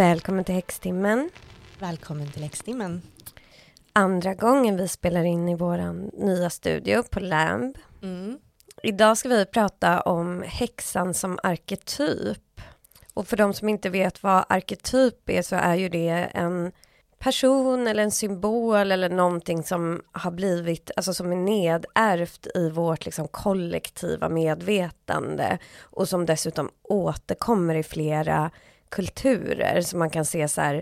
Välkommen till Häxtimmen. Välkommen till Häxtimmen. Andra gången vi spelar in i vår nya studio på Lamb. Mm. Idag ska vi prata om häxan som arketyp. Och för de som inte vet vad arketyp är så är ju det en person eller en symbol eller någonting som har blivit, alltså som är nedärvt i vårt liksom kollektiva medvetande och som dessutom återkommer i flera kulturer. Så man kan se så här,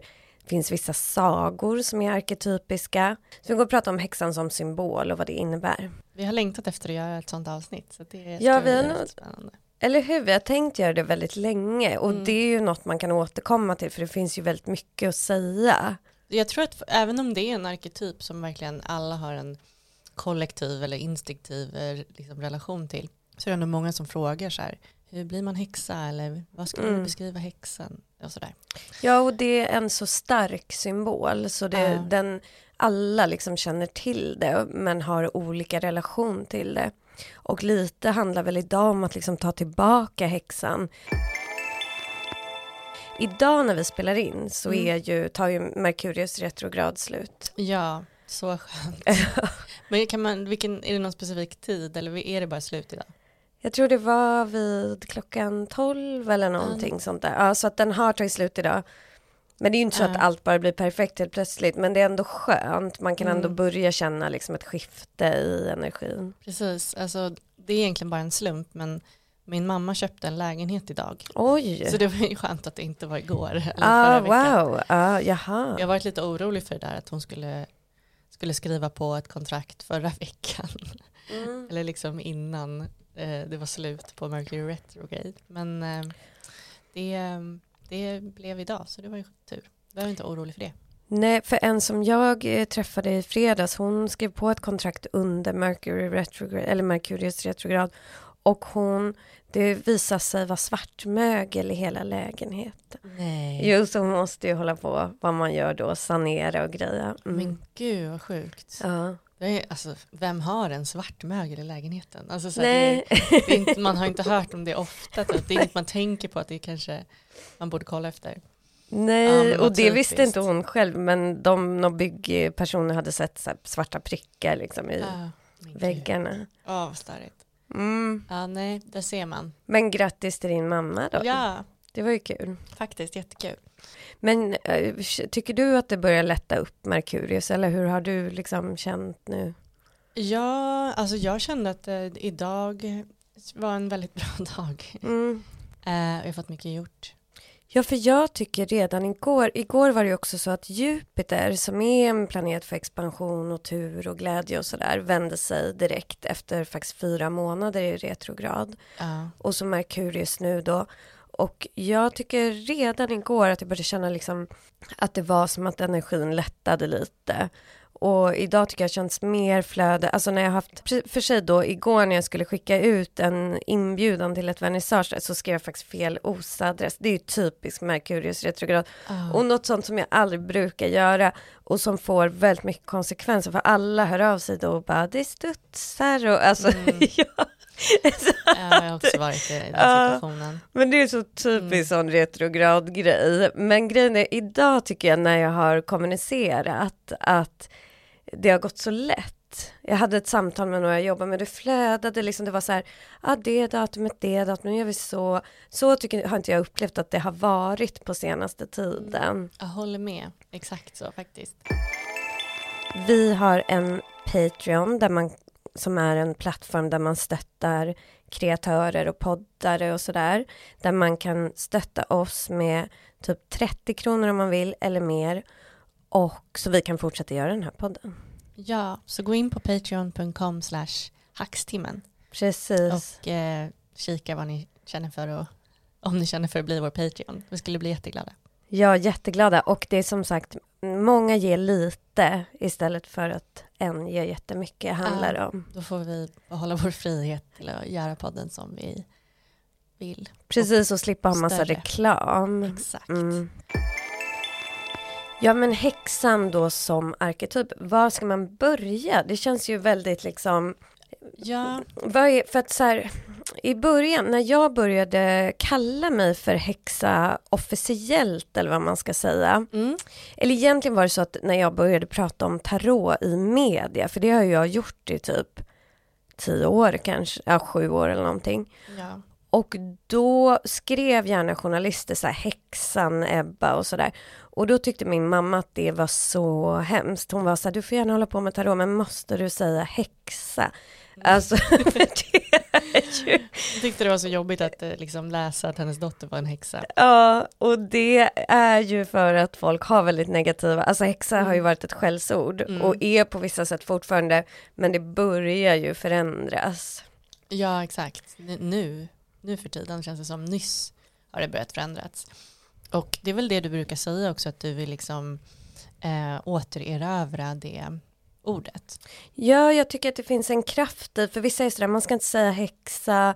det finns vissa sagor som är arketypiska. Så vi går och prata om häxan som symbol och vad det innebär. Vi har längtat efter att göra ett sånt avsnitt. Så det är ja, vi har nog, spännande. Eller hur, vi har tänkt göra det väldigt länge och mm. det är ju något man kan återkomma till för det finns ju väldigt mycket att säga. Jag tror att även om det är en arketyp som verkligen alla har en kollektiv eller instinktiv eh, liksom, relation till så är det ändå många som frågar så här hur blir man häxa eller vad ska mm. du beskriva häxan och sådär. Ja och det är en så stark symbol så det, uh. den, alla liksom känner till det men har olika relation till det. Och lite handlar väl idag om att liksom ta tillbaka häxan. Idag när vi spelar in så mm. är ju, tar ju Merkurius retrograd slut. Ja, så skönt. Men kan man, vilken, är det någon specifik tid eller är det bara slut idag? Jag tror det var vid klockan 12 eller någonting mm. sånt där. Ja, så att den har tagit slut idag. Men det är ju inte så mm. att allt bara blir perfekt helt plötsligt, men det är ändå skönt. Man kan mm. ändå börja känna liksom ett skifte i energin. Precis, alltså det är egentligen bara en slump, men min mamma köpte en lägenhet idag. Oj! Så det var ju skönt att det inte var igår. Eller ah, wow, ah, jaha. Jag har varit lite orolig för det där, att hon skulle, skulle skriva på ett kontrakt förra veckan. Mm. eller liksom innan eh, det var slut på Mercury Retrograde. Men eh, det, det blev idag, så det var ju tur. Jag behöver inte orolig för det. Nej, för en som jag eh, träffade i fredags, hon skrev på ett kontrakt under Mercury retrograde, eller Merkurius retrograd och hon, det visade sig vara svartmögel i hela lägenheten. Nej. Jo, så hon måste ju hålla på vad man gör då, sanera och greja. Mm. Men gud vad sjukt. Ja. Det är, alltså, vem har en svartmögel i lägenheten? Alltså, så. Det det inte, man har inte hört om det ofta. Typ. Det är inget man tänker på att det kanske man borde kolla efter. Nej, ja, och det visste inte hon själv, men de, de byggpersoner hade sett så svarta prickar liksom i ja, väggarna. Ja, vad starkt. Mm. Ja, nej, det ser man. Men grattis till din mamma då. Ja. Det var ju kul. Faktiskt, jättekul. Men äh, tycker du att det börjar lätta upp Merkurius eller hur har du liksom känt nu? Ja, alltså jag kände att äh, idag var en väldigt bra dag. Mm. Äh, jag har fått mycket gjort. Ja, för jag tycker redan igår, igår var det också så att Jupiter som är en planet för expansion och tur och glädje och sådär vände sig direkt efter faktiskt fyra månader i retrograd. Uh. Och så Merkurius nu då och jag tycker redan igår att jag började känna liksom att det var som att energin lättade lite. Och idag tycker jag känns mer flöde, alltså när jag haft, för sig då igår när jag skulle skicka ut en inbjudan till ett vernissage så skrev jag faktiskt fel OSA-adress. Det är ju typiskt Merkurius retrograd. Oh. Och något sånt som jag aldrig brukar göra och som får väldigt mycket konsekvenser för alla hör av sig då och bara det studsar och alltså mm. ja. ja, jag har också varit i den situationen. Ja, men det är så typiskt mm. sån retrograd grej. Men grejen är, idag tycker jag när jag har kommunicerat att det har gått så lätt. Jag hade ett samtal med några jag jobbar med, det flödade liksom, det var så här, ah, det datumet, det datumet, nu gör vi så. Så tycker, har inte jag upplevt att det har varit på senaste tiden. Jag håller med, exakt så faktiskt. Vi har en Patreon där man som är en plattform där man stöttar kreatörer och poddare och sådär. Där man kan stötta oss med typ 30 kronor om man vill eller mer. Och så vi kan fortsätta göra den här podden. Ja, så gå in på patreon.com slash hackstimmen. Precis. Och eh, kika vad ni känner för och om ni känner för att bli vår Patreon. Vi skulle bli jätteglada. Ja, jätteglada. Och det är som sagt, många ger lite istället för att en ger jättemycket, handlar ja, om. Då får vi behålla vår frihet till att göra podden som vi vill. Precis, och, och slippa ha massa reklam. Exakt. Mm. Ja men häxan då som arketyp, var ska man börja? Det känns ju väldigt liksom Ja. Är, för att så här, i början när jag började kalla mig för häxa officiellt eller vad man ska säga. Mm. Eller egentligen var det så att när jag började prata om tarot i media, för det har jag gjort i typ tio år kanske, ja sju år eller någonting. Ja. Och då skrev gärna journalister så här häxan Ebba och sådär. Och då tyckte min mamma att det var så hemskt. Hon var så här, du får gärna hålla på med tarot men måste du säga häxa? Alltså, det är ju... Tyckte det var så jobbigt att eh, liksom, läsa att hennes dotter var en häxa. Ja, och det är ju för att folk har väldigt negativa, alltså häxa har ju Mm. varit ett skällsord Mm. och är på vissa sätt fortfarande, men det börjar ju förändras. Ja, exakt. N- Nu, nu för tiden känns det som nyss har det börjat förändras. Och det är väl det du brukar säga också, att du vill liksom eh, återerövra det ordet. Ja, jag tycker att det finns en kraft i, för vissa är sådär, man ska inte säga häxa.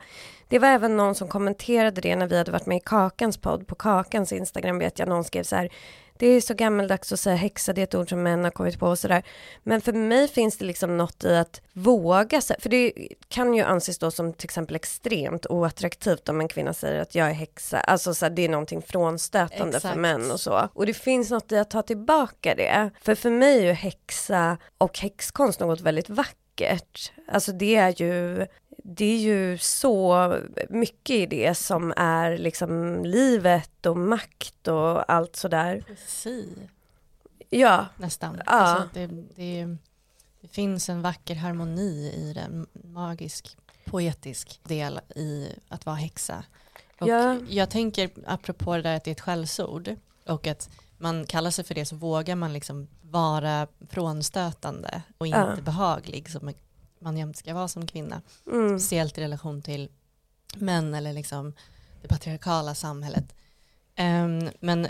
Det var även någon som kommenterade det när vi hade varit med i Kakans podd, på Kakans Instagram vet jag, någon skrev så här, det är så gammaldags att säga häxa, det är ett ord som män har kommit på och sådär. Men för mig finns det liksom något i att våga, för det kan ju anses då som till exempel extremt oattraktivt om en kvinna säger att jag är häxa, alltså så här, det är någonting frånstötande för Exakt. män och så. Och det finns något i att ta tillbaka det. För för mig är ju häxa och häxkonst något väldigt vackert. Alltså det är ju det är ju så mycket i det som är liksom livet och makt och allt sådär. Poesi, Ja, nästan. Ja. Alltså, det, det, det finns en vacker harmoni i den, magisk, poetisk del i att vara häxa. Och Ja. Jag tänker, apropå det där att det är ett skällsord, och att man kallar sig för det så vågar man liksom vara frånstötande och inte Ja. behaglig som man jämt ska vara som kvinna. mm. Speciellt i relation till män eller liksom det patriarkala samhället. Ehm, men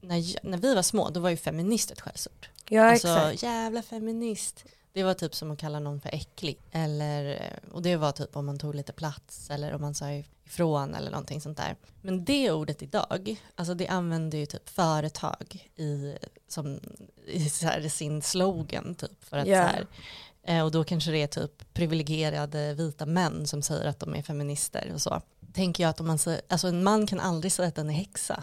när, jag- när vi var små då var ju feminist ett skällsord. ja alltså exakt. jävla feminist. Det var typ som att kalla någon för äcklig. Eller, och det var typ om man tog lite plats eller om man sa ifrån eller någonting sånt där. Men det ordet idag, alltså det använder ju typ företag i, som, i så här sin slogan typ. För att Ja. så här, och då kanske det är typ privilegierade vita män som säger att de är feminister och så. Tänker jag att om man säger, alltså en man kan aldrig säga att den är häxa.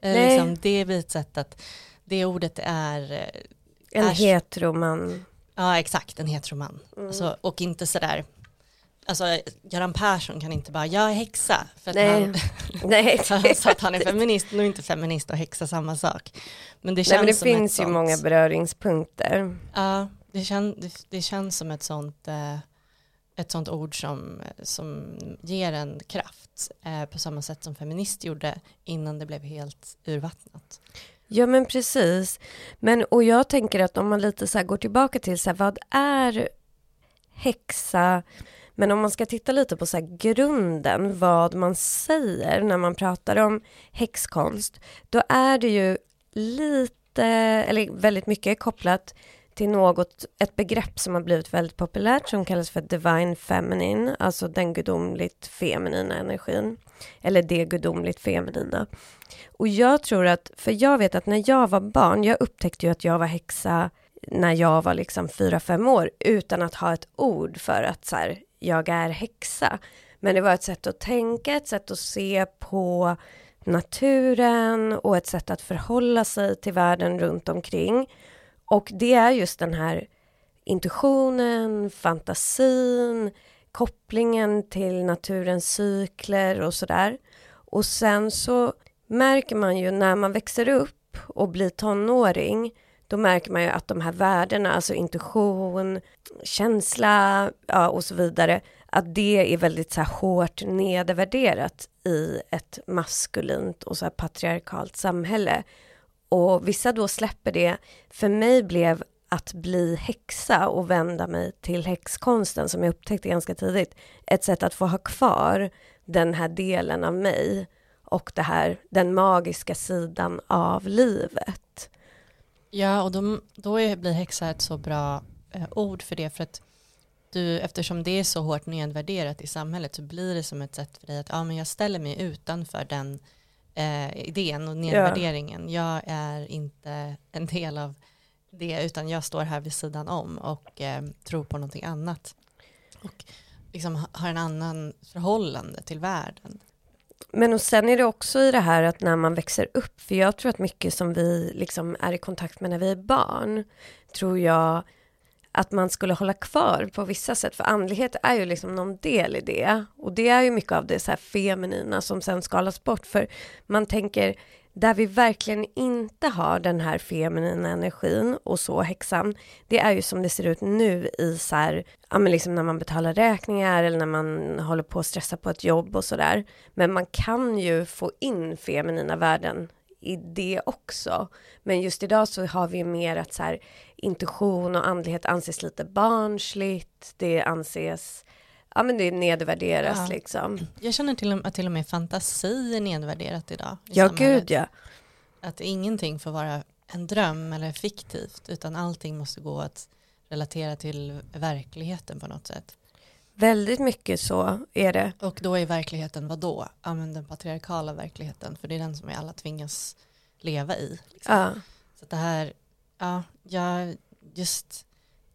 Eh, Nej. Liksom, det blir ett sätt att det ordet är eh, En Äsch. heteroman. Ja exakt, en heteroman. Mm. Alltså, och inte sådär, alltså Göran Persson kan inte bara, jag är häxa. För att Nej, han, Nej, sa att han är feminist, nu är inte feminist och häxa samma sak. Men det känns Nej men det finns ju sånt, många beröringspunkter. Ja, det, kän, det, det känns som ett sånt, eh, ett sånt ord som, som ger en kraft eh, på samma sätt som feminist gjorde innan det blev helt urvattnat. Ja men precis. Men och jag tänker att om man lite så här går tillbaka till så här, vad är häxa? Men om man ska titta lite på så här grunden, vad man säger när man pratar om häxkonst, då är det ju lite, eller väldigt mycket kopplat till något, ett begrepp som har blivit väldigt populärt som kallas för divine feminine, alltså den gudomligt feminina energin, eller det gudomligt feminina. Och jag tror att, för jag vet att när jag var barn, jag upptäckte ju att jag var häxa när jag var liksom fyra fem år utan att ha ett ord för att så här, jag är häxa. Men det var ett sätt att tänka, ett sätt att se på naturen och ett sätt att förhålla sig till världen runt omkring. Och det är just den här intuitionen, fantasin, kopplingen till naturens cykler och sådär. Och sen så märker man ju när man växer upp och blir tonåring, då märker man ju att de här värdena, alltså intuition, känsla ja, och så vidare, att det är väldigt så här hårt nedvärderat i ett maskulint och så här patriarkalt samhälle. Och vissa då släpper det. För mig blev att bli häxa och vända mig till häxkonsten som jag upptäckte ganska tidigt, ett sätt att få ha kvar den här delen av mig och det här, den magiska sidan av livet. Ja, och då, då är, blir häxa ett så bra eh, ord för det, för att du, eftersom det är så hårt nedvärderat i samhället så blir det som ett sätt för dig att ja, men jag ställer mig utanför den eh, idén och nedvärderingen. Ja. Jag är inte en del av det utan jag står här vid sidan om och eh, tror på någonting annat. Och liksom har en annan förhållande till världen. Men och sen är det också i det här att när man växer upp, för jag tror att mycket som vi liksom är i kontakt med när vi är barn, tror jag att man skulle hålla kvar på vissa sätt, för andlighet är ju liksom någon del i det. Och det är ju mycket av det så här feminina som sen skalas bort, för man tänker där vi verkligen inte har den här feminina energin och så häxan, det är ju som det ser ut nu i så här, ja men liksom när man betalar räkningar eller när man håller på att stressa på ett jobb och sådär. Men man kan ju få in feminina värden i det också. Men just idag så har vi mer att så här, intuition och andlighet anses lite barnsligt. Det anses, ja men det nedvärderas ja. liksom. Jag känner till att till och med fantasi är nedvärderat idag. Ja, gud ja. Att ingenting får vara en dröm eller fiktivt, utan allting måste gå att relatera till verkligheten på något sätt. Väldigt mycket så är det. Och då är verkligheten vad då? Ja, den patriarkala verkligheten, för det är den som vi alla tvingas leva i. Liksom. Ja. Så det här, ja, jag just,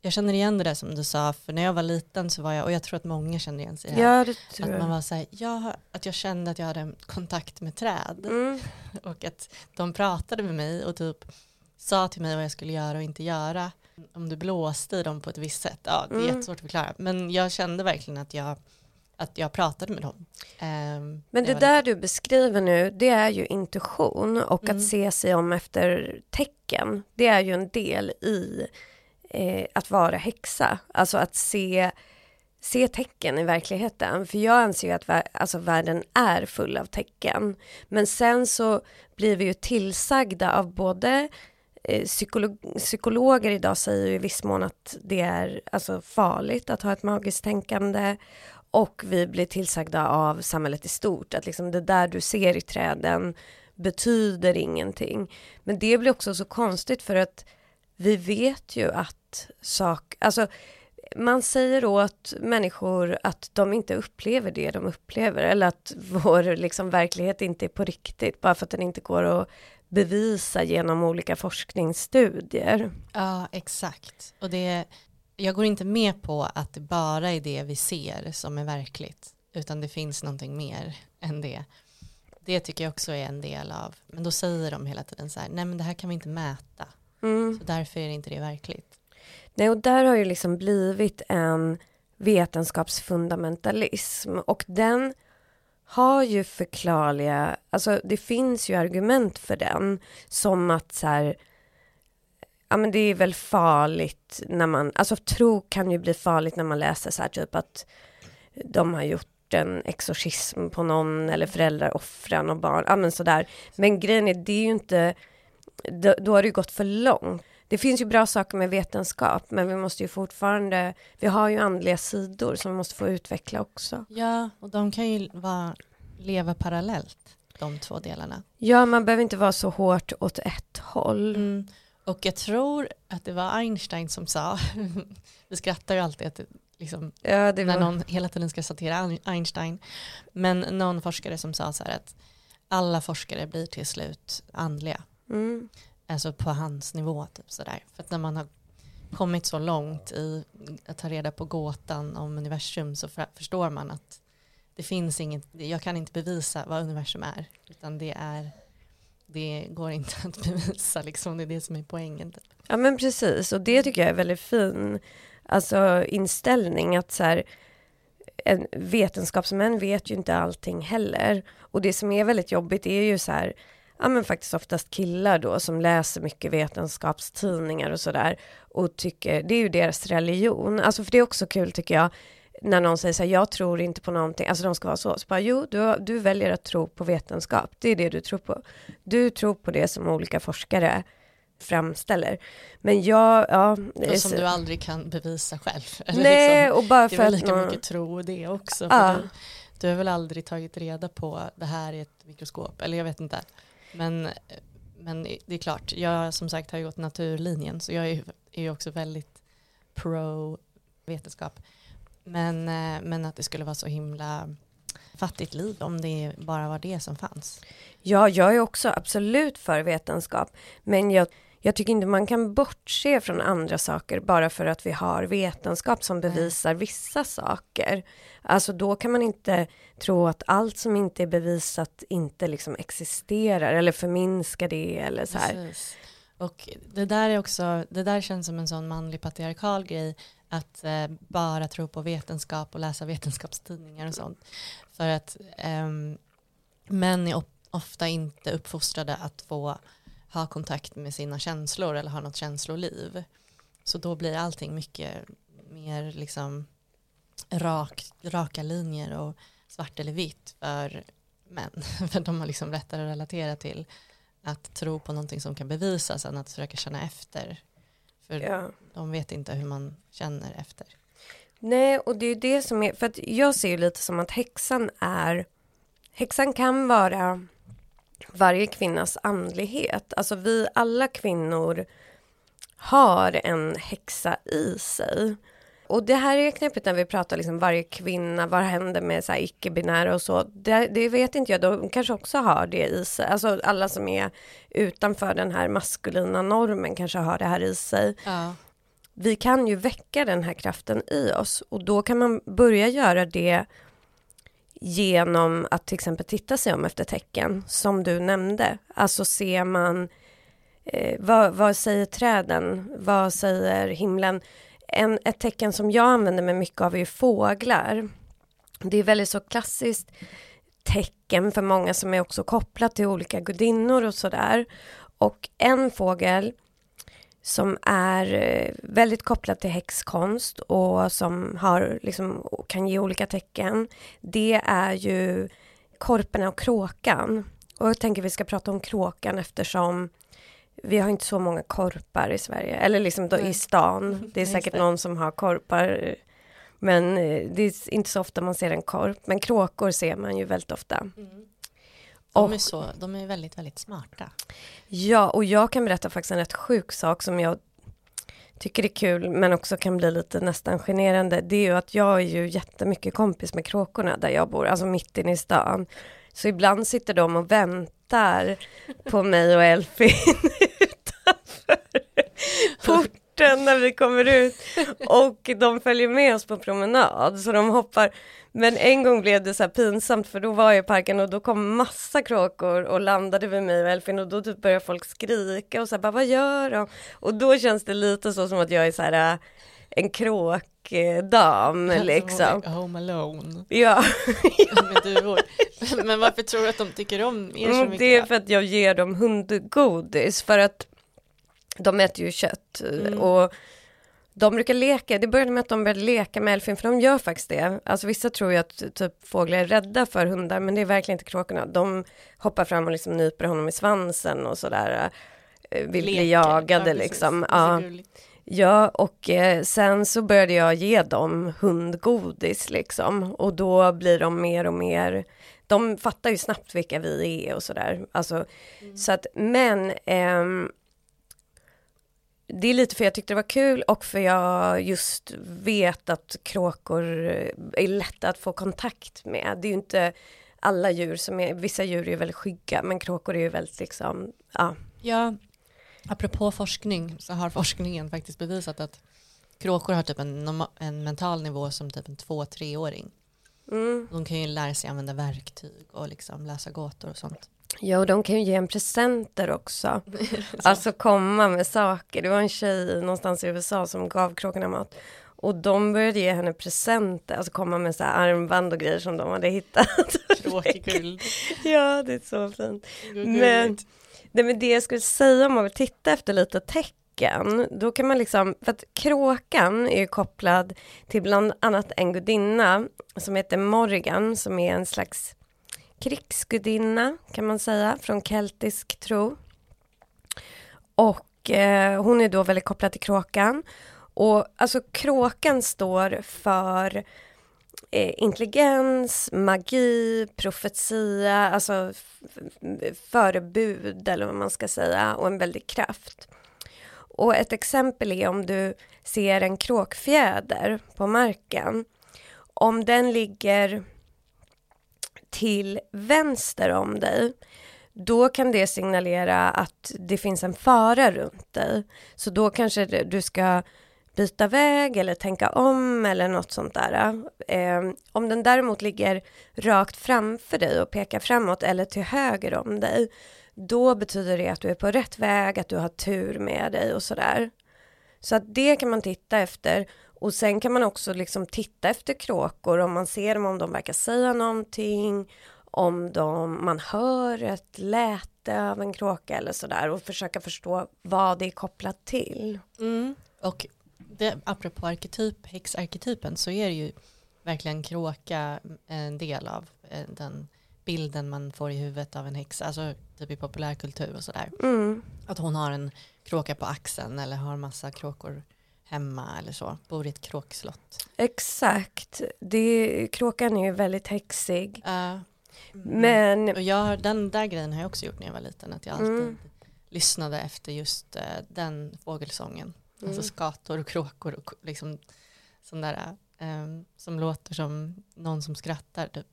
jag känner igen det där som du sa, för när jag var liten så var jag, och jag tror att många känner igen sig här, ja, att man var så här, jag, att jag kände att jag hade en kontakt med träd mm. och att de pratade med mig och typ sa till mig vad jag skulle göra och inte göra om du blåste i dem på ett visst sätt, ja det är mm. jättesvårt att förklara. Men jag kände verkligen att jag, att jag pratade med dem. Um, Men det där lite... du beskriver nu, det är ju intuition och mm. att se sig om efter tecken. Det är ju en del i eh, att vara häxa, alltså att se se tecken i verkligheten. För jag anser ju att alltså, världen är full av tecken. Men sen så blir vi ju tillsagda av både Eh, psykolog, psykologer idag säger ju i viss mån att det är alltså farligt att ha ett magiskt tänkande och vi blir tillsagda av samhället i stort att liksom det där du ser i träden betyder ingenting. Men det blir också så konstigt för att vi vet ju att sak, alltså man säger åt människor att de inte upplever det de upplever eller att vår liksom verklighet inte är på riktigt bara för att den inte går att bevisa genom olika forskningsstudier. Ja, exakt. Och det, jag går inte med på att det bara är det vi ser som är verkligt, utan det finns någonting mer än det. Det tycker jag också är en del av, men då säger de hela tiden så här, nej men det här kan vi inte mäta, mm. så därför är inte det verkligt. Nej, och där har ju liksom blivit en vetenskapsfundamentalism och den har ju förklarliga, alltså det finns ju argument för den, som att så här, ja men det är väl farligt när man, alltså tro kan ju bli farligt när man läser så här typ att de har gjort en exorcism på någon eller föräldrar offrar någon barn, ja men sådär. Men grejen är, det är ju inte, då, då har det ju gått för långt. Det finns ju bra saker med vetenskap, men vi måste ju fortfarande, vi har ju andliga sidor som vi måste få utveckla också. Ja, och de kan ju vara, leva parallellt, de två delarna. Ja, man behöver inte vara så hårt åt ett håll. Mm. Och jag tror att det var Einstein som sa, vi skrattar ju alltid att liksom, ja, var... när någon hela tiden ska citera Einstein, men någon forskare som sa så här att alla forskare blir till slut andliga. Mm alltså på hans nivå. Typ sådär. För att när man har kommit så långt i att ta reda på gåtan om universum så förstår man att det finns inget, jag kan inte bevisa vad universum är, utan det är det går inte att bevisa, liksom. det är det som är poängen. Typ. Ja men precis, och det tycker jag är väldigt fin alltså, inställning, att så här, en vetenskapsmän vet ju inte allting heller. Och det som är väldigt jobbigt är ju så här, ja men faktiskt oftast killar då som läser mycket vetenskapstidningar och sådär och tycker, det är ju deras religion, alltså för det är också kul tycker jag när någon säger så här, jag tror inte på någonting, alltså de ska vara så, så bara, jo, du, du väljer att tro på vetenskap, det är det du tror på. Du tror på det som olika forskare framställer. Men jag, ja. Och som så, du aldrig kan bevisa själv. nej, liksom, och bara för det är väl lika någon, mycket tro det också. Ja. Du, du har väl aldrig tagit reda på det här i ett mikroskop, eller jag vet inte. Men, men det är klart, jag som sagt har ju gått naturlinjen så jag är, ju också väldigt pro vetenskap. Men, eh, men att det skulle vara så himla fattigt liv om det bara var det som fanns. Ja, jag är också absolut för vetenskap, men jag, jag tycker inte man kan bortse från andra saker bara för att vi har vetenskap som bevisar vissa saker. Alltså då kan man inte tro att allt som inte är bevisat inte liksom existerar eller förminska det eller så här. Precis. Och det där är också, det där känns som en sån manlig patriarkal grej att eh, bara tro på vetenskap och läsa vetenskapstidningar och sånt. För att eh, män är ofta inte uppfostrade att få ha kontakt med sina känslor eller ha något känsloliv. Så då blir allting mycket mer liksom rak, raka linjer och svart eller vitt för män. för de har liksom lättare att relatera till att tro på någonting som kan bevisas än att försöka känna efter. För ja. de vet inte hur man känner efter. Nej, och det är det som är, för att jag ser ju lite som att häxan är, häxan kan vara varje kvinnas andlighet. Alltså vi alla kvinnor har en häxa i sig. Och det här är knepigt när vi pratar liksom varje kvinna, vad händer med så icke-binära och så. Det, det, vet inte jag, de kanske också har det i sig. Alltså alla som är utanför den här maskulina normen kanske har det här i sig. Ja. Vi kan ju väcka den här kraften i oss och då kan man börja göra det genom att till exempel titta sig om efter tecken, som du nämnde. Alltså ser man, eh, vad, vad säger träden, vad säger himlen? En, ett tecken som jag använder mig mycket av är fåglar. Det är väldigt så klassiskt tecken för många som är också kopplat till olika gudinnor och sådär. Och en fågel som är eh, väldigt kopplad till häxkonst och som har, liksom, kan ge olika tecken. Det är ju korpen och kråkan. Och jag tänker vi ska prata om kråkan eftersom vi har inte så många korpar i Sverige, eller liksom i stan. Det är säkert någon som har korpar. Men eh, det är inte så ofta man ser en korp. Men kråkor ser man ju väldigt ofta. Mm. De är, så, de är väldigt, väldigt smarta. Ja, och jag kan berätta faktiskt en rätt sjuk sak som jag tycker är kul men också kan bli lite nästan generande. Det är ju att jag är ju jättemycket kompis med kråkorna där jag bor, alltså mitt inne i stan. Så ibland sitter de och väntar på mig och Elfin utanför porten när vi kommer ut. Och de följer med oss på promenad, så de hoppar. Men en gång blev det så här pinsamt för då var jag i parken och då kom massa kråkor och landade vid mig och Elfin och då typ började folk skrika och så här, bara vad gör de? Och då känns det lite så som att jag är så här äh, en kråkdam liksom. Home alone. Ja. men, men varför tror du att de tycker om er så mm, mycket? Det är för att jag ger dem hundgodis för att de äter ju kött mm. och de brukar leka, det började med att de började leka med Elfin, för de gör faktiskt det. Alltså vissa tror ju att typ fåglar är rädda för hundar, men det är verkligen inte kråkorna. De hoppar fram och liksom nyper honom i svansen och sådär, eh, vill Leker. bli jagade ja, liksom. Ja. Ja, och eh, sen så började jag ge dem hundgodis liksom och då blir de mer och mer, de fattar ju snabbt vilka vi är och sådär. Alltså, mm. så att, men ehm, det är lite för jag tyckte det var kul och för jag just vet att kråkor är lätta att få kontakt med. Det är ju inte alla djur som är, vissa djur är väldigt skygga men kråkor är ju väldigt liksom, ja. Ja, apropå forskning så har forskningen faktiskt bevisat att kråkor har typ en, en mental nivå som typ en två-treåring. Mm. De kan ju lära sig använda verktyg och liksom läsa gåtor och sånt. Ja, och de kan ju ge en presenter också. alltså komma med saker. Det var en tjej någonstans i USA som gav kråkorna mat. Och de började ge henne presenter, alltså komma med så armband och grejer som de hade hittat. Kråkguld. ja, det är så fint. Men, nej, men det jag skulle säga om man vill titta efter lite tecken, då kan man liksom, för att kråkan är ju kopplad till bland annat en gudinna som heter Morrigan, som är en slags krigsgudinna kan man säga från keltisk tro. Och eh, hon är då väldigt kopplad till kråkan. Och alltså kråkan står för eh, intelligens, magi, profetia, alltså förebud eller vad man ska säga och en väldig kraft. Och ett exempel är om du ser en kråkfjäder på marken. Om den ligger till vänster om dig, då kan det signalera att det finns en fara runt dig. Så då kanske du ska byta väg eller tänka om eller något sånt där. Eh, om den däremot ligger rakt framför dig och pekar framåt eller till höger om dig, då betyder det att du är på rätt väg, att du har tur med dig och sådär. Så att det kan man titta efter och sen kan man också liksom titta efter kråkor om man ser dem, om de verkar säga någonting, om de, man hör ett läte av en kråka eller sådär och försöka förstå vad det är kopplat till. Mm. Och det, apropå arketyp, häxarketypen så är det ju verkligen kråka en del av eh, den bilden man får i huvudet av en häxa, alltså typ i populärkultur och sådär. Mm. Att hon har en kråka på axeln eller har massa kråkor hemma eller så, bor i ett kråkslott. Exakt, det, kråkan är ju väldigt häxig. Uh, men... Och jag, den där grejen har jag också gjort när jag var liten, att jag alltid mm. lyssnade efter just uh, den fågelsången. Alltså mm. Alltså skator och kråkor och liksom sån där um, som låter som någon som skrattar. Typ.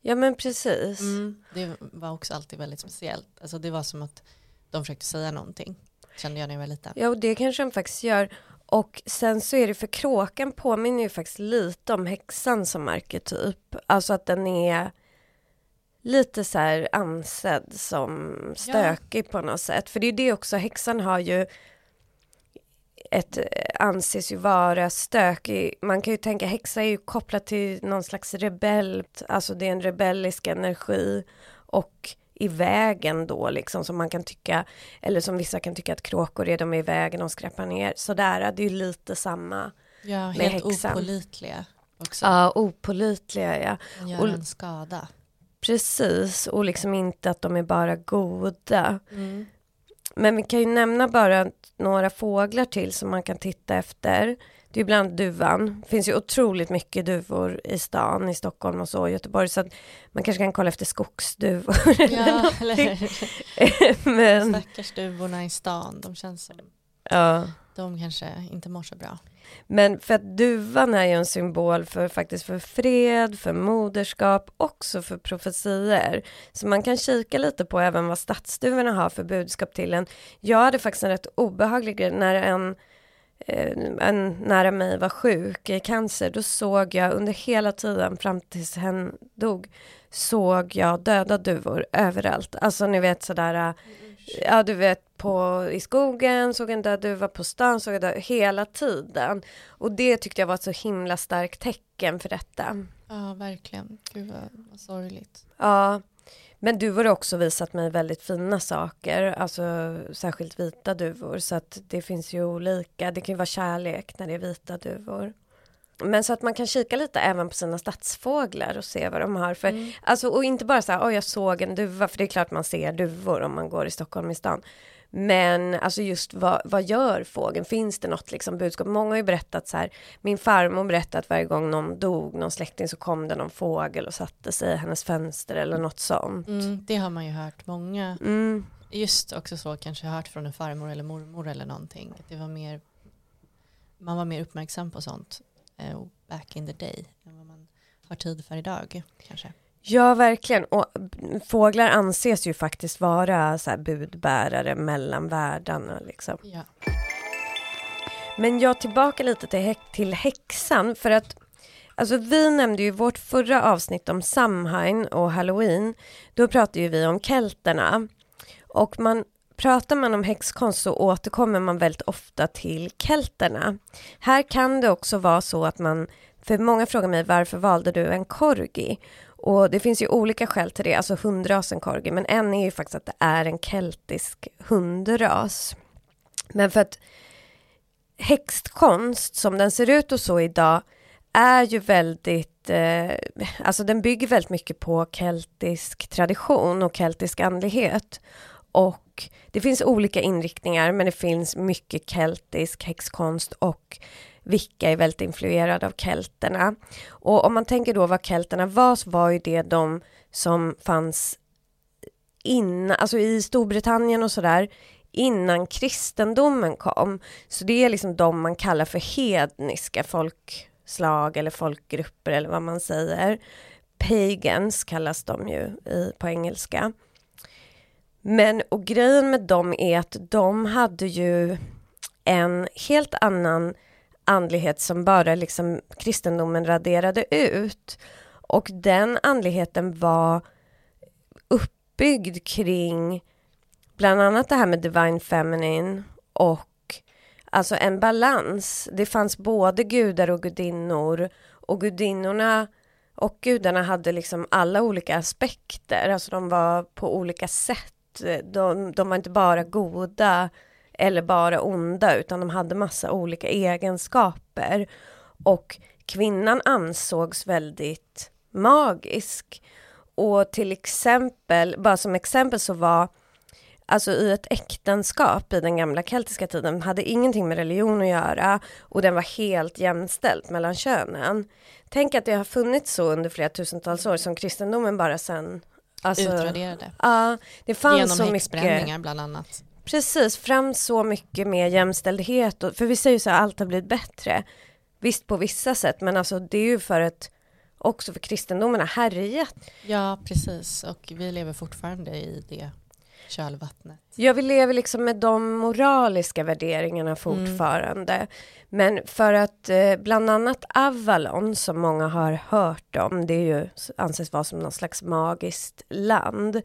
Ja men precis. Mm, det var också alltid väldigt speciellt. Alltså det var som att de försökte säga någonting. Kände jag när jag var liten. Ja och det kanske de faktiskt gör. Och sen så är det för kråkan påminner ju faktiskt lite om häxan som arketyp. Alltså att den är lite så här ansedd som stökig ja. på något sätt. För det är det också, häxan har ju ett, anses ju vara stökig. Man kan ju tänka häxa är ju kopplat till någon slags rebell, alltså det är en rebellisk energi och i vägen då liksom som man kan tycka eller som vissa kan tycka att kråkor är de är i vägen och skräpar ner sådär det är ju lite samma ja, med helt häxan. opolitliga också. Ja, opolitliga ja. Gör och, en skada. Precis och liksom inte att de är bara goda. Mm. Men vi kan ju nämna bara några fåglar till som man kan titta efter. Det är bland annat duvan. Det finns ju otroligt mycket duvor i stan, i Stockholm och så, i Göteborg. Så att man kanske kan kolla efter skogsduvor. Ja, eller Men... Stackars duvorna i stan, de känns som... Ja. De kanske inte mår så bra. Men för att duvan är ju en symbol för faktiskt för fred, för moderskap, också för profetier. Så man kan kika lite på även vad stadsduvorna har för budskap till en. Jag hade faktiskt en rätt obehaglig grej när en en nära mig var sjuk i cancer, då såg jag under hela tiden fram tills hen dog, såg jag döda duvor överallt. Alltså ni vet sådär, mm. ja du vet på, i skogen, såg en död duva på stan, såg jag död, hela tiden. Och det tyckte jag var ett så himla starkt tecken för detta. Ja, verkligen. Gud vad, vad sorgligt. Ja. Men duvor har också visat mig väldigt fina saker, alltså särskilt vita duvor. Så att det finns ju olika, det kan ju vara kärlek när det är vita duvor. Men så att man kan kika lite även på sina stadsfåglar och se vad de har för, mm. alltså och inte bara så här, oj jag såg en duva, för det är klart man ser duvor om man går i Stockholm i stan. Men alltså just vad, vad gör fågeln? Finns det något liksom budskap? Många har ju berättat så här, min farmor berättade att varje gång någon dog, någon släkting, så kom det någon fågel och satte sig i hennes fönster eller något sånt. Mm, det har man ju hört många. Mm. Just också så kanske hört från en farmor eller mormor eller någonting. Det var mer, man var mer uppmärksam på sånt uh, back in the day än vad man har tid för idag kanske. Ja, verkligen. Och fåglar anses ju faktiskt vara så budbärare mellan världarna. Liksom. Ja. Men jag tillbaka lite till, hä till häxan. För att alltså, vi nämnde ju vårt förra avsnitt om Samhain och Halloween. Då pratade ju vi om kelterna. Och man pratar man om häxkonst så återkommer man väldigt ofta till kelterna. Här kan det också vara så att man, för många frågar mig varför valde du en korgi? Och det finns ju olika skäl till det, alltså hundrasen corgi, men en är ju faktiskt att det är en keltisk hundras. Men för att häxkonst som den ser ut och så idag är ju väldigt, eh, alltså den bygger väldigt mycket på keltisk tradition och keltisk andlighet. Och det finns olika inriktningar men det finns mycket keltisk häxkonst och vilka är väldigt influerade av kelterna. Och om man tänker då vad kelterna var så var ju det de som fanns innan, alltså i Storbritannien och sådär innan kristendomen kom. Så det är liksom de man kallar för hedniska folkslag eller folkgrupper eller vad man säger. pagans kallas de ju i, på engelska. Men och grejen med dem är att de hade ju en helt annan andlighet som bara liksom kristendomen raderade ut. Och den andligheten var uppbyggd kring bland annat det här med Divine Feminine och alltså en balans. Det fanns både gudar och gudinnor och gudinnorna och gudarna hade liksom alla olika aspekter, alltså de var på olika sätt. De, de var inte bara goda eller bara onda, utan de hade massa olika egenskaper. Och kvinnan ansågs väldigt magisk. Och till exempel, bara som exempel så var alltså i ett äktenskap i den gamla keltiska tiden hade ingenting med religion att göra och den var helt jämställd mellan könen. Tänk att det har funnits så under flera tusentals år som kristendomen bara sen alltså, utraderade. Ja, det fanns Genom så mycket. bland annat. Precis, fram så mycket med jämställdhet. Och, för vi säger ju så här, allt har blivit bättre. Visst på vissa sätt, men alltså det är ju för att också för kristendomen har härjat. Ja, precis. Och vi lever fortfarande i det kölvattnet. Ja, vi lever liksom med de moraliska värderingarna mm. fortfarande. Mm. Men för att eh, bland annat Avalon, som många har hört om, det är ju, anses vara som någon slags magiskt land.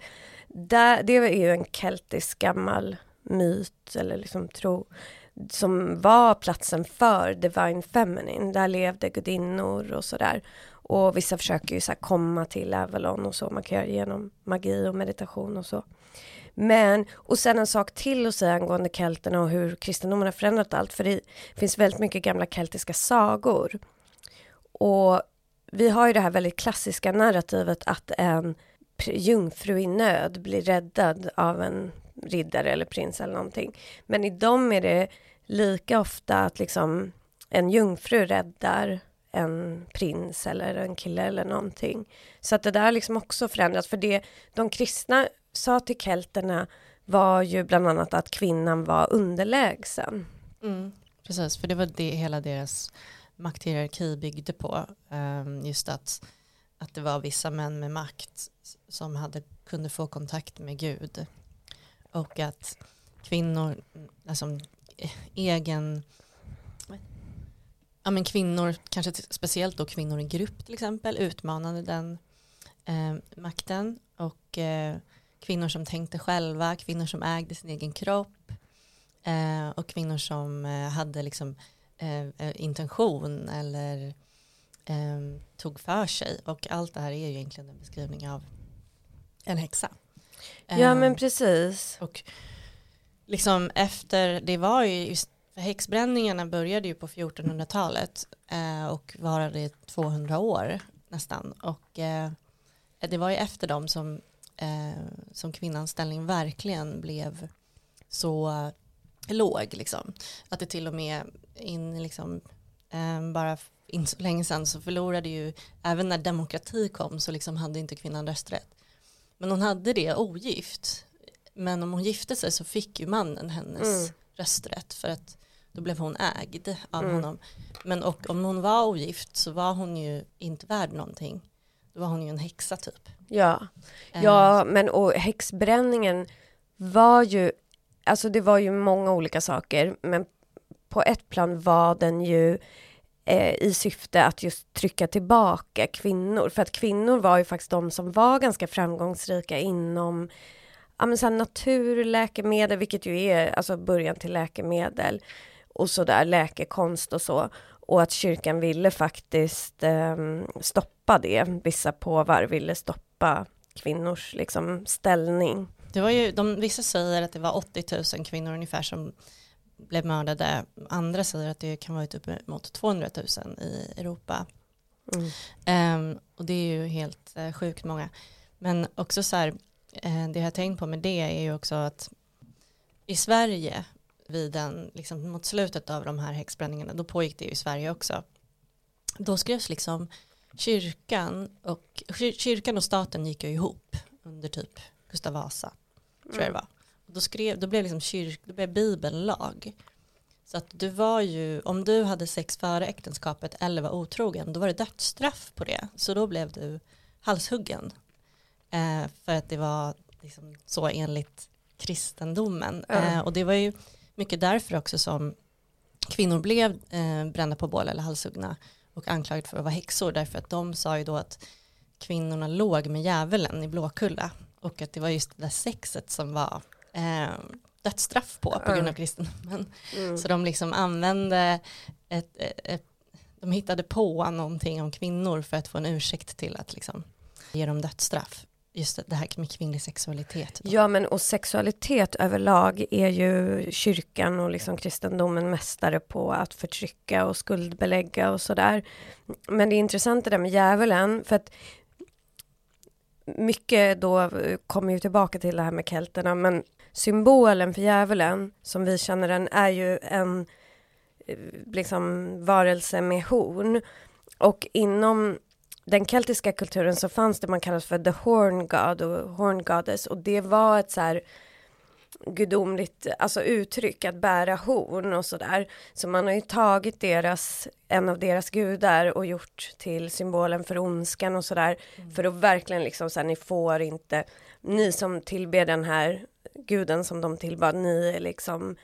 Där, det är ju en keltisk gammal myt eller liksom tro som var platsen för Divine Feminine. Där levde gudinnor och sådär. Och vissa försöker ju så komma till Avalon och så. Man kan göra det genom magi och meditation och så. Men, och sen en sak till att säga angående kelterna och hur kristendomen har förändrat allt. För det finns väldigt mycket gamla keltiska sagor. Och vi har ju det här väldigt klassiska narrativet att en jungfru i nöd blir räddad av en riddare eller prins eller någonting. Men i dem är det lika ofta att liksom en jungfru räddar en prins eller en kille eller någonting. Så att det där liksom också förändrats. för det de kristna sa till kelterna var ju bland annat att kvinnan var underlägsen. Mm, precis, för det var det hela deras makthierarki byggde på. Ehm, just att, att det var vissa män med makt som hade, kunde få kontakt med Gud. Och att kvinnor, alltså egen, ja men kvinnor, kanske speciellt då kvinnor i grupp till exempel, utmanade den eh, makten. Och eh, kvinnor som tänkte själva, kvinnor som ägde sin egen kropp eh, och kvinnor som eh, hade liksom eh, eh intention eller eh, tog för sig. Och allt det här är ju egentligen en beskrivning av en häxa. Ja men precis. Och liksom efter, det var ju just häxbränningarna började ju på 1400-talet eh, och varade i 200 år nästan. Och eh, det var ju efter dem som, eh, som kvinnans ställning verkligen blev så låg. Liksom. Att det till och med in liksom, eh, bara in så länge sedan så förlorade ju, även när demokrati kom så liksom hade inte kvinnan rösträtt. Men hon hade det ogift. Men om hon gifte sig så fick ju mannen hennes mm. rösträtt för att då blev hon ägd av mm. honom. Men och om hon var ogift så var hon ju inte värd någonting. Då var hon ju en häxa typ. Ja, ja men och häxbränningen var ju, alltså det var ju många olika saker, men på ett plan var den ju eh, i syfte att just trycka tillbaka kvinnor. För att kvinnor var ju faktiskt de som var ganska framgångsrika inom ja, men så naturläkemedel, vilket ju är alltså början till läkemedel och så där, läkekonst och så. Och att kyrkan ville faktiskt eh, stoppa det. Vissa påvar ville stoppa kvinnors liksom, ställning. Det var ju, de, vissa säger att det var 80 000 kvinnor ungefär som blev mördade. Andra säger att det kan vara upp mot 200 000 i Europa. Mm. Um, och det är ju helt uh, sjukt många. Men också så här, uh, det jag har tänkt på med det är ju också att i Sverige vid den, liksom mot slutet av de här häxbränningarna, då pågick det ju i Sverige också. Då skrevs liksom kyrkan och, kyrkan och staten gick ju ihop under typ Gustav Vasa, tror jag det mm. var. Då, skrev, då blev liksom kyrk, då blev Bibeln lag. Så att du var ju, om du hade sex före äktenskapet eller var otrogen, då var det dödsstraff på det. Så då blev du halshuggen. Eh, för att det var liksom så enligt kristendomen. Mm. Eh, och det var ju mycket därför också som kvinnor blev eh, brända på bål eller halshuggna och anklagade för att vara häxor därför att de sa ju då att kvinnorna låg med djävulen i Blåkulla och att det var just det där sexet som var eh, dödsstraff på på grund av kristendomen. Mm. Så de liksom använde ett, ett, ett, de hittade på någonting om kvinnor för att få en ursäkt till att liksom ge dem dödsstraff just det här med kvinnlig sexualitet. Då. Ja, men och sexualitet överlag är ju kyrkan och liksom kristendomen mästare på att förtrycka och skuldbelägga och sådär. Men det är intressant det där med djävulen, för att mycket då eh, kommer ju tillbaka till det här med kelterna, men symbolen för djävulen som vi känner den är ju en eh, liksom varelse med horn. Och inom den keltiska kulturen så fanns det man kallas för the horn god och horn goddess. Och det var ett så här gudomligt alltså uttryck att bära horn och sådär. Så man har ju tagit deras, en av deras gudar och gjort till symbolen för ondskan och sådär. Mm. För att verkligen liksom så här, ni får inte, ni som tillber den här guden som de tillbad, ni är liksom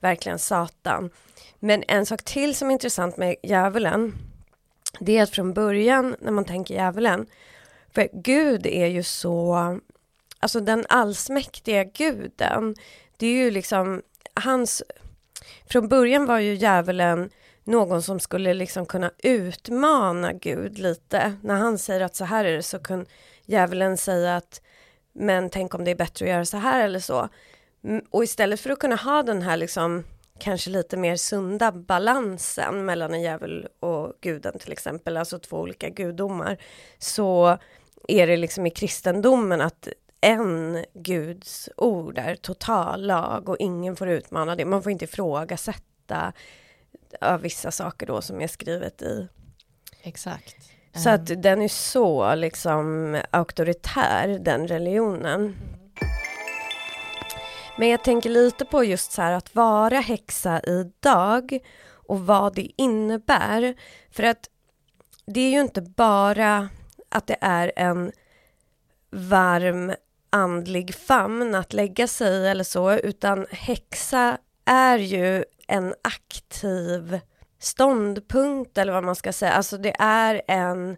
verkligen Satan. Men en sak till som är intressant med djävulen det är att från början när man tänker djävulen, för Gud är ju så, alltså den allsmäktiga guden, det är ju liksom hans, från början var ju djävulen någon som skulle liksom kunna utmana Gud lite. När han säger att så här är det så kan djävulen säga att men tänk om det är bättre att göra så här eller så. Och istället för att kunna ha den här liksom kanske lite mer sunda balansen mellan en djävul och guden till exempel, alltså två olika gudomar, så är det liksom i kristendomen att en Guds ord är total lag och ingen får utmana det. Man får inte ifrågasätta av vissa saker då som är skrivet i. Exakt. Så att ehm. den är så liksom auktoritär, den religionen. Mm. Men jag tänker lite på just så här att vara häxa idag och vad det innebär. För att det är ju inte bara att det är en varm andlig famn att lägga sig eller så, utan häxa är ju en aktiv ståndpunkt eller vad man ska säga. Alltså det är en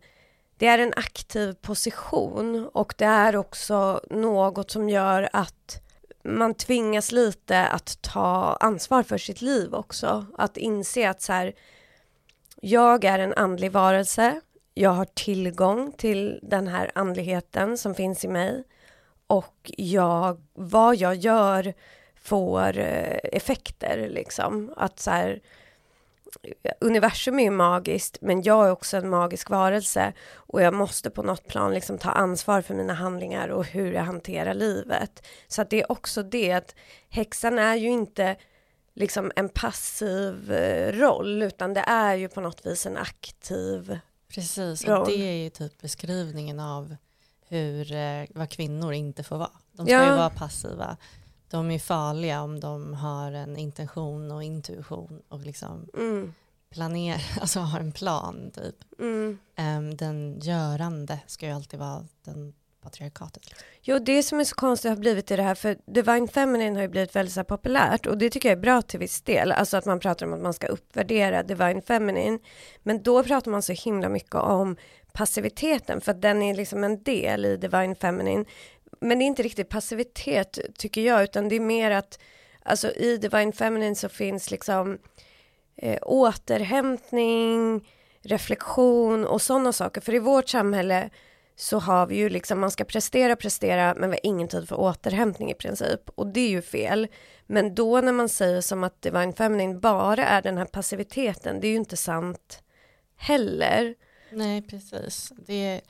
det är en aktiv position och det är också något som gör att man tvingas lite att ta ansvar för sitt liv också. Att inse att så här, jag är en andlig varelse. Jag har tillgång till den här andligheten som finns i mig och jag, vad jag gör får eh, effekter liksom. Att så här, universum är ju magiskt, men jag är också en magisk varelse och jag måste på något plan liksom ta ansvar för mina handlingar och hur jag hanterar livet. Så att det är också det att häxan är ju inte liksom en passiv eh, roll, utan det är ju på något vis en aktiv Precis, roll. och det är ju typ beskrivningen av hur, eh, vad kvinnor inte får vara. De ska ja. ju vara passiva de är farliga om de har en intention och intuition och liksom mm. planerar, alltså har en plan typ. Mm. Um, den görande ska ju alltid vara den patriarkatet. Liksom. Jo, det som är så konstigt har blivit i det här, för Divine Feminine har ju blivit väldigt så populärt och det tycker jag är bra till viss del, alltså att man pratar om att man ska uppvärdera Divine Feminine, men då pratar man så himla mycket om passiviteten, för att den är liksom en del i Divine Feminine, men det är inte riktigt passivitet tycker jag, utan det är mer att alltså i Divine Feminine så finns liksom eh, återhämtning, reflektion och sådana saker. För i vårt samhälle så har vi ju liksom, man ska prestera, prestera, men vi har ingen tid för återhämtning i princip. Och det är ju fel. Men då när man säger som att Divine Feminine bara är den här passiviteten, det är ju inte sant heller. Nej, precis. Det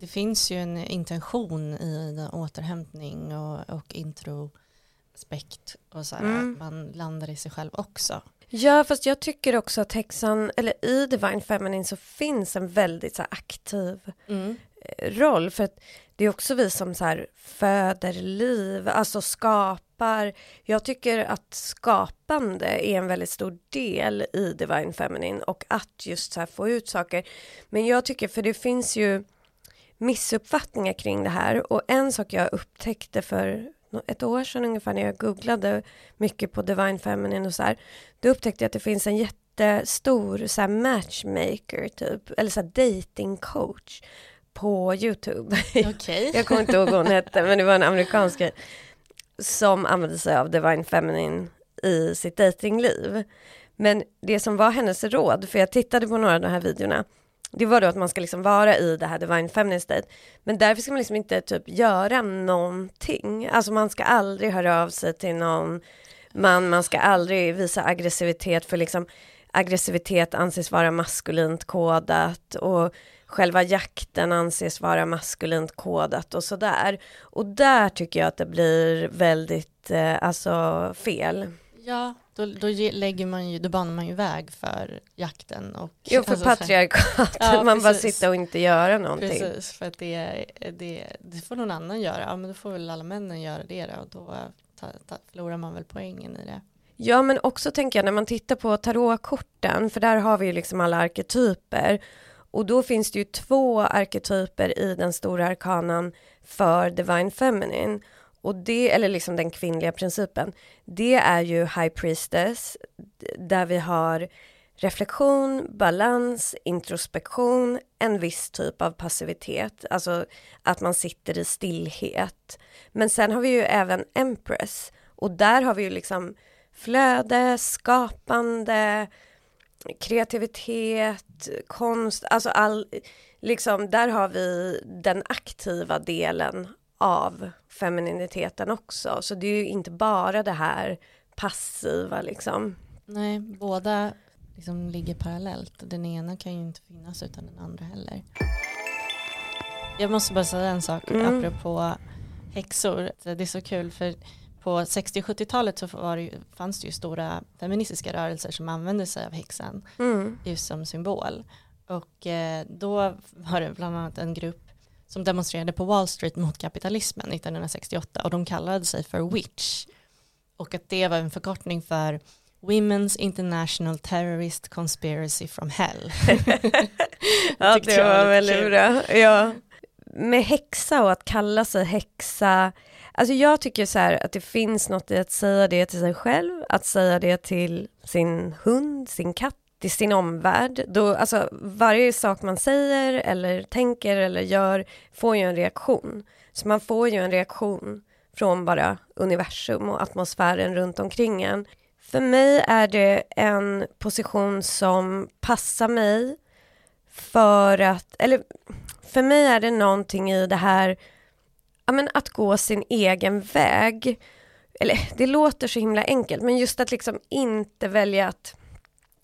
det finns ju en intention i återhämtning och, och introspekt och så här, mm. att man landar i sig själv också. Ja, fast jag tycker också att häxan, eller i Divine Feminine så finns en väldigt så här, aktiv mm. Eh, roll, för att det är också vi som så här, föder liv, alltså skapar. Jag tycker att skapande är en väldigt stor del i Divine Feminine och att just så här, få ut saker. Men jag tycker, för det finns ju missuppfattningar kring det här och en sak jag upptäckte för ett år sedan ungefär när jag googlade mycket på Divine Feminine och så här, då upptäckte jag att det finns en jättestor så här, matchmaker typ, eller så här, dating coach på Youtube. Okay. jag kommer inte ihåg vad hon hette, men det var en amerikansk grej som använde sig av Divine Feminine i sitt datingliv. Men det som var hennes råd, för jag tittade på några av de här videorna, det var då att man ska liksom vara i det här divine feminine state. Men därför ska man liksom inte typ göra någonting. Alltså man ska aldrig höra av sig till någon man, man ska aldrig visa aggressivitet för liksom aggressivitet anses vara maskulint kodat och själva jakten anses vara maskulint kodat och sådär. Och där tycker jag att det blir väldigt, eh, alltså fel. Ja, då, då, lägger man ju, då banar man ju väg för jakten. Och, jo, för alltså, patriarkatet, ja, man bara sitter och inte göra någonting. Precis, för att det, det, det får någon annan göra, ja men då får väl alla männen göra det då, och då ta, ta, förlorar man väl poängen i det. Ja, men också tänker jag när man tittar på tarotkorten, för där har vi ju liksom alla arketyper, och då finns det ju två arketyper i den stora arkanan för Divine Feminine. Och det, eller liksom den kvinnliga principen, det är ju High Priestess, där vi har reflektion, balans, introspektion, en viss typ av passivitet, alltså att man sitter i stillhet. Men sen har vi ju även Empress och där har vi ju liksom flöde, skapande, kreativitet, konst, alltså all, liksom där har vi den aktiva delen av femininiteten också. Så det är ju inte bara det här passiva liksom. Nej, båda liksom ligger parallellt. Den ena kan ju inte finnas utan den andra heller. Jag måste bara säga en sak mm. apropå häxor. Det är så kul för på 60 och 70-talet så det, fanns det ju stora feministiska rörelser som använde sig av häxan mm. just som symbol. Och eh, då var det bland annat en grupp som demonstrerade på Wall Street mot kapitalismen 1968 och de kallade sig för Witch. Och att det var en förkortning för Women's International Terrorist Conspiracy from Hell. ja, det var väldigt kul. bra. Ja. Med häxa och att kalla sig häxa, alltså jag tycker så här att det finns något i att säga det till sig själv, att säga det till sin hund, sin katt, till sin omvärld. Då, alltså, varje sak man säger eller tänker eller gör får ju en reaktion. Så man får ju en reaktion från bara universum och atmosfären runt omkring en. För mig är det en position som passar mig för att, eller för mig är det någonting i det här, ja men att gå sin egen väg. Eller det låter så himla enkelt, men just att liksom inte välja att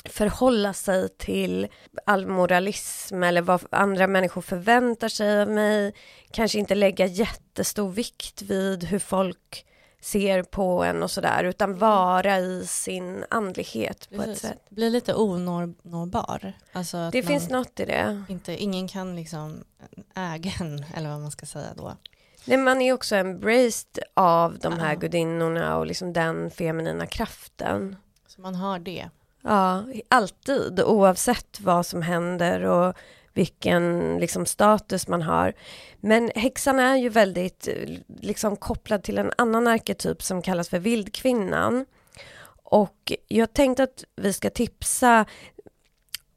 förhålla sig till all moralism eller vad andra människor förväntar sig av mig. Kanske inte lägga jättestor vikt vid hur folk ser på en och sådär utan vara i sin andlighet på Precis. ett sätt. Bli lite onåbar. Alltså det finns något i det. Inte, ingen kan liksom äga en eller vad man ska säga då. Nej, man är också embraced av de här ja. gudinnorna och liksom den feminina kraften. Så man har det Ja, alltid oavsett vad som händer och vilken liksom, status man har. Men häxan är ju väldigt liksom, kopplad till en annan arketyp som kallas för vildkvinnan. Och jag tänkte att vi ska tipsa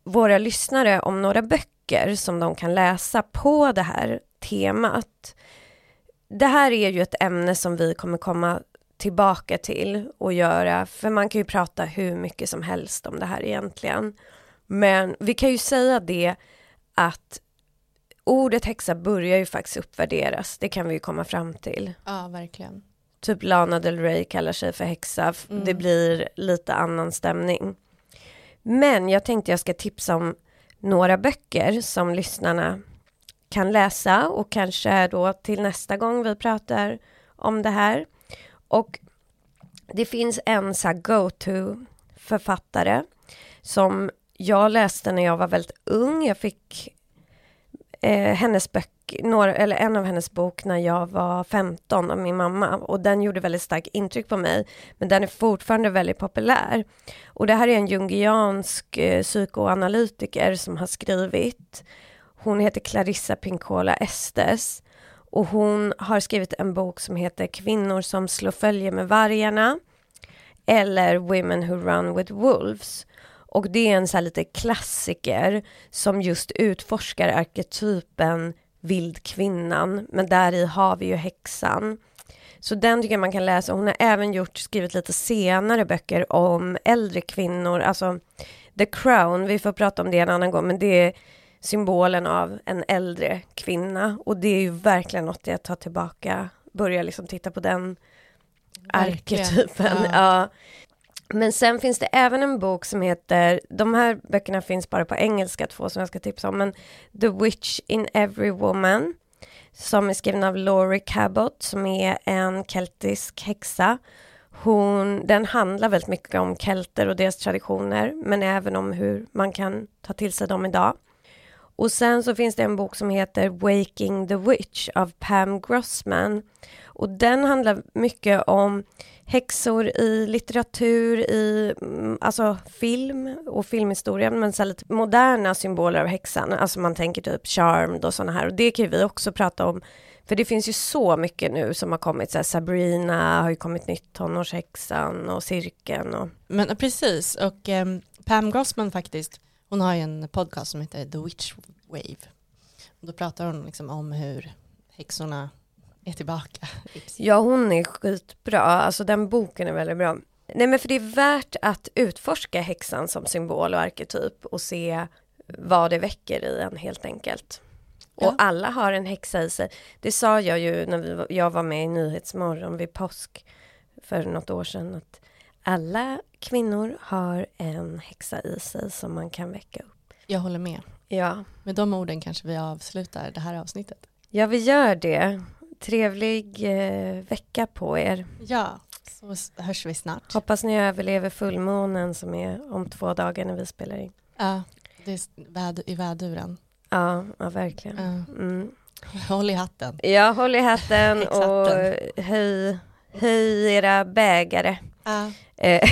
våra lyssnare om några böcker som de kan läsa på det här temat. Det här är ju ett ämne som vi kommer komma tillbaka till och göra, för man kan ju prata hur mycket som helst om det här egentligen. Men vi kan ju säga det att ordet häxa börjar ju faktiskt uppvärderas, det kan vi ju komma fram till. Ja, verkligen. Typ Lana Del Rey kallar sig för häxa, mm. det blir lite annan stämning. Men jag tänkte jag ska tipsa om några böcker som lyssnarna kan läsa och kanske då till nästa gång vi pratar om det här. Och det finns en så go-to författare som jag läste när jag var väldigt ung. Jag fick eh, hennes böcker, några, eller en av hennes bok när jag var 15 av min mamma och den gjorde väldigt starkt intryck på mig. Men den är fortfarande väldigt populär. Och det här är en jungiansk eh, psykoanalytiker som har skrivit hon heter Clarissa Pinkola Estes och hon har skrivit en bok som heter Kvinnor som slår följe med vargarna eller Women who run with wolves. Och det är en så här lite klassiker som just utforskar arketypen vildkvinnan, men där i har vi ju häxan. Så den tycker jag man kan läsa. Hon har även gjort, skrivit lite senare böcker om äldre kvinnor, alltså The Crown, vi får prata om det en annan gång, men det är symbolen av en äldre kvinna och det är ju verkligen något jag tar tillbaka, börjar liksom titta på den verkligen. arketypen. Ja. ja. Men sen finns det även en bok som heter, de här böckerna finns bara på engelska, två som jag ska tipsa om, men The Witch in Every Woman, som är skriven av Laurie Cabot, som är en keltisk häxa. Hon, den handlar väldigt mycket om kelter och deras traditioner, men även om hur man kan ta till sig dem idag. Och sen så finns det en bok som heter Waking the Witch av Pam Grossman. Och den handlar mycket om häxor i litteratur, i mm, alltså film och filmhistorien, men så lite moderna symboler av häxan. Alltså man tänker typ charmed och sådana här. Och det kan vi också prata om. För det finns ju så mycket nu som har kommit, så här, Sabrina har ju kommit nytt, tonårshäxan och cirkeln. Och... Men eh, precis, och eh, Pam Grossman faktiskt, hon har ju en podcast som heter The Witch Wave. Och då pratar hon liksom om hur häxorna är tillbaka. Ja, hon är skitbra. Alltså den boken är väldigt bra. Nej, men för det är värt att utforska häxan som symbol och arketyp och se vad det väcker i en helt enkelt. Ja. Och alla har en häxa i sig. Det sa jag ju när vi, jag var med i Nyhetsmorgon vid påsk för något år sedan. Att alla kvinnor har en häxa i sig som man kan väcka upp. Jag håller med. Ja. Med de orden kanske vi avslutar det här avsnittet. Ja, vi gör det. Trevlig eh, vecka på er. Ja, så hörs vi snart. Hoppas ni överlever fullmånen som är om två dagar när vi spelar in. Ja, det är väd i väduren. Ja, ja verkligen. Ja. Mm. Håll i hatten. Ja, håll i hatten och höj, Höj era bägare. Ja. Eh,